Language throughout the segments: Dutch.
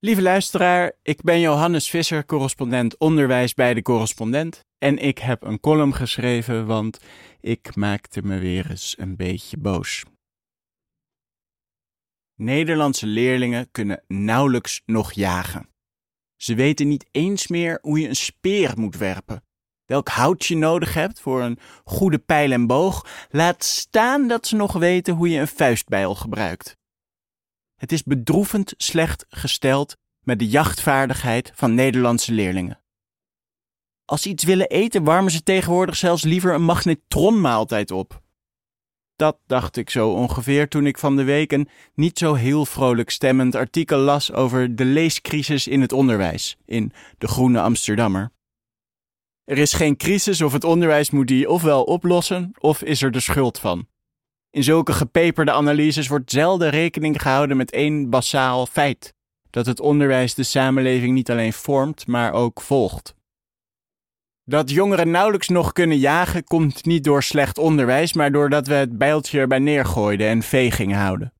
Lieve luisteraar, ik ben Johannes Visser, correspondent onderwijs bij de correspondent. En ik heb een column geschreven, want ik maakte me weer eens een beetje boos. Nederlandse leerlingen kunnen nauwelijks nog jagen. Ze weten niet eens meer hoe je een speer moet werpen. Welk hout je nodig hebt voor een goede pijl en boog, laat staan dat ze nog weten hoe je een vuistbijl gebruikt. Het is bedroevend slecht gesteld met de jachtvaardigheid van Nederlandse leerlingen. Als ze iets willen eten, warmen ze tegenwoordig zelfs liever een magnetronmaaltijd op. Dat dacht ik zo ongeveer toen ik van de week een niet zo heel vrolijk stemmend artikel las over de leescrisis in het onderwijs in De Groene Amsterdammer. Er is geen crisis of het onderwijs moet die ofwel oplossen of is er de schuld van. In zulke gepeperde analyses wordt zelden rekening gehouden met één basaal feit: dat het onderwijs de samenleving niet alleen vormt, maar ook volgt. Dat jongeren nauwelijks nog kunnen jagen komt niet door slecht onderwijs, maar doordat we het bijltje erbij neergooiden en gingen houden.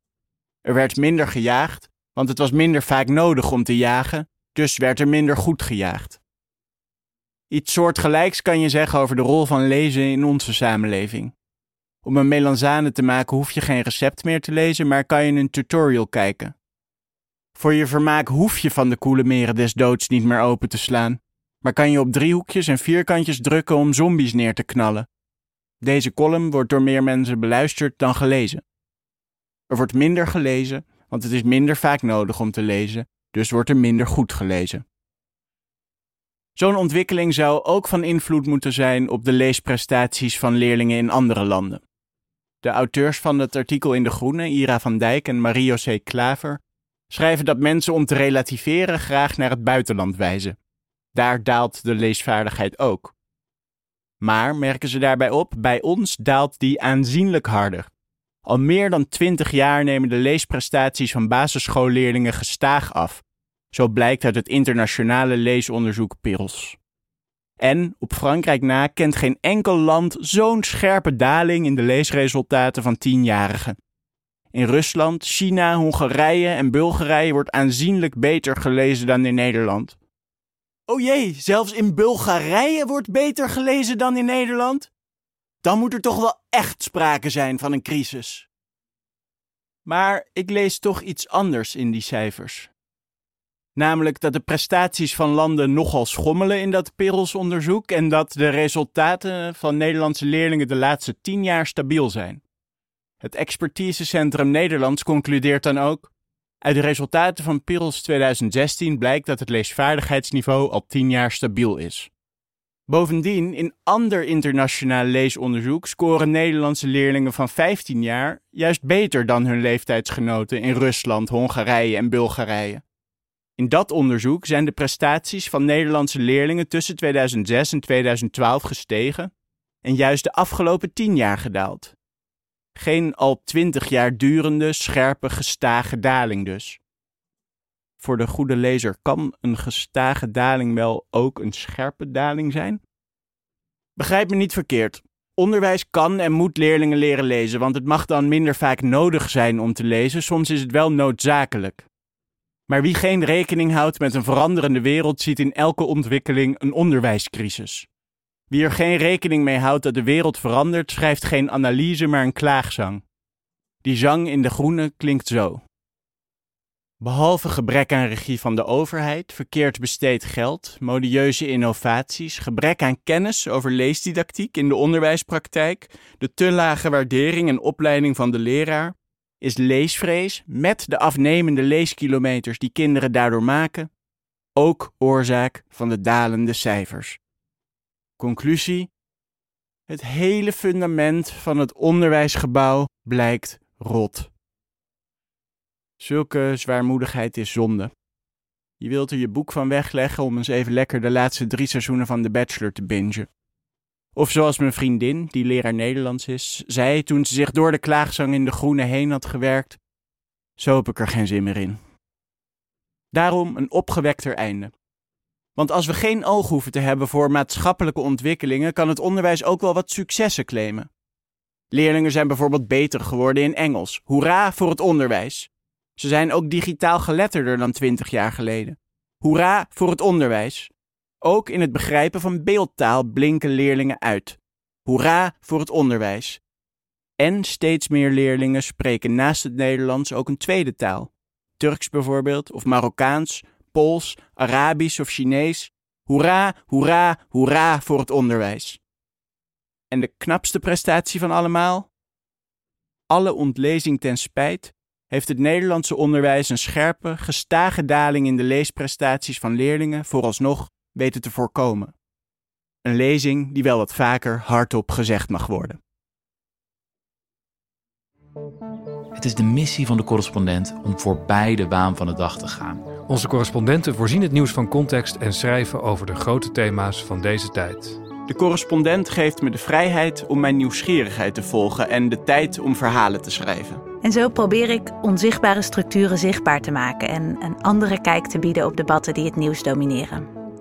Er werd minder gejaagd, want het was minder vaak nodig om te jagen, dus werd er minder goed gejaagd. Iets soortgelijks kan je zeggen over de rol van lezen in onze samenleving. Om een melanzane te maken hoef je geen recept meer te lezen, maar kan je een tutorial kijken. Voor je vermaak hoef je van de koele meren des doods niet meer open te slaan, maar kan je op driehoekjes en vierkantjes drukken om zombies neer te knallen. Deze column wordt door meer mensen beluisterd dan gelezen. Er wordt minder gelezen, want het is minder vaak nodig om te lezen, dus wordt er minder goed gelezen. Zo'n ontwikkeling zou ook van invloed moeten zijn op de leesprestaties van leerlingen in andere landen. De auteurs van het artikel in De Groene, Ira van Dijk en Marie-José Klaver, schrijven dat mensen om te relativeren graag naar het buitenland wijzen. Daar daalt de leesvaardigheid ook. Maar, merken ze daarbij op, bij ons daalt die aanzienlijk harder. Al meer dan twintig jaar nemen de leesprestaties van basisschoolleerlingen gestaag af. Zo blijkt uit het internationale leesonderzoek PIRLS. En op Frankrijk na kent geen enkel land zo'n scherpe daling in de leesresultaten van tienjarigen. In Rusland, China, Hongarije en Bulgarije wordt aanzienlijk beter gelezen dan in Nederland. Oh jee, zelfs in Bulgarije wordt beter gelezen dan in Nederland? Dan moet er toch wel echt sprake zijn van een crisis. Maar ik lees toch iets anders in die cijfers. Namelijk dat de prestaties van landen nogal schommelen in dat Perels-onderzoek en dat de resultaten van Nederlandse leerlingen de laatste tien jaar stabiel zijn. Het expertisecentrum Nederlands concludeert dan ook: uit de resultaten van Perels 2016 blijkt dat het leesvaardigheidsniveau al tien jaar stabiel is. Bovendien, in ander internationaal leesonderzoek scoren Nederlandse leerlingen van 15 jaar juist beter dan hun leeftijdsgenoten in Rusland, Hongarije en Bulgarije. In dat onderzoek zijn de prestaties van Nederlandse leerlingen tussen 2006 en 2012 gestegen en juist de afgelopen 10 jaar gedaald. Geen al 20 jaar durende, scherpe, gestage daling dus. Voor de goede lezer kan een gestage daling wel ook een scherpe daling zijn? Begrijp me niet verkeerd. Onderwijs kan en moet leerlingen leren lezen, want het mag dan minder vaak nodig zijn om te lezen, soms is het wel noodzakelijk. Maar wie geen rekening houdt met een veranderende wereld, ziet in elke ontwikkeling een onderwijscrisis. Wie er geen rekening mee houdt dat de wereld verandert, schrijft geen analyse, maar een klaagzang. Die zang in de groene klinkt zo. Behalve gebrek aan regie van de overheid, verkeerd besteed geld, modieuze innovaties, gebrek aan kennis over leesdidactiek in de onderwijspraktijk, de te lage waardering en opleiding van de leraar, is leesvrees met de afnemende leeskilometers die kinderen daardoor maken ook oorzaak van de dalende cijfers. Conclusie: het hele fundament van het onderwijsgebouw blijkt rot. Zulke zwaarmoedigheid is zonde. Je wilt er je boek van wegleggen om eens even lekker de laatste drie seizoenen van The Bachelor te bingen. Of zoals mijn vriendin, die leraar Nederlands is, zei toen ze zich door de klaagzang in de groene heen had gewerkt: Zo heb ik er geen zin meer in. Daarom een opgewekter einde. Want als we geen oog hoeven te hebben voor maatschappelijke ontwikkelingen, kan het onderwijs ook wel wat successen claimen. Leerlingen zijn bijvoorbeeld beter geworden in Engels. Hoera voor het onderwijs! Ze zijn ook digitaal geletterder dan 20 jaar geleden. Hoera voor het onderwijs. Ook in het begrijpen van beeldtaal blinken leerlingen uit. Hoera voor het onderwijs. En steeds meer leerlingen spreken naast het Nederlands ook een tweede taal. Turks bijvoorbeeld, of Marokkaans, Pools, Arabisch of Chinees. Hoera, hoera, hoera voor het onderwijs. En de knapste prestatie van allemaal? Alle ontlezing ten spijt heeft het Nederlandse onderwijs een scherpe, gestage daling in de leesprestaties van leerlingen vooralsnog weten te voorkomen. Een lezing die wel wat vaker hardop gezegd mag worden. Het is de missie van de correspondent om voorbij de waan van de dag te gaan. Onze correspondenten voorzien het nieuws van context en schrijven over de grote thema's van deze tijd. De correspondent geeft me de vrijheid om mijn nieuwsgierigheid te volgen en de tijd om verhalen te schrijven. En zo probeer ik onzichtbare structuren zichtbaar te maken en een andere kijk te bieden op debatten die het nieuws domineren.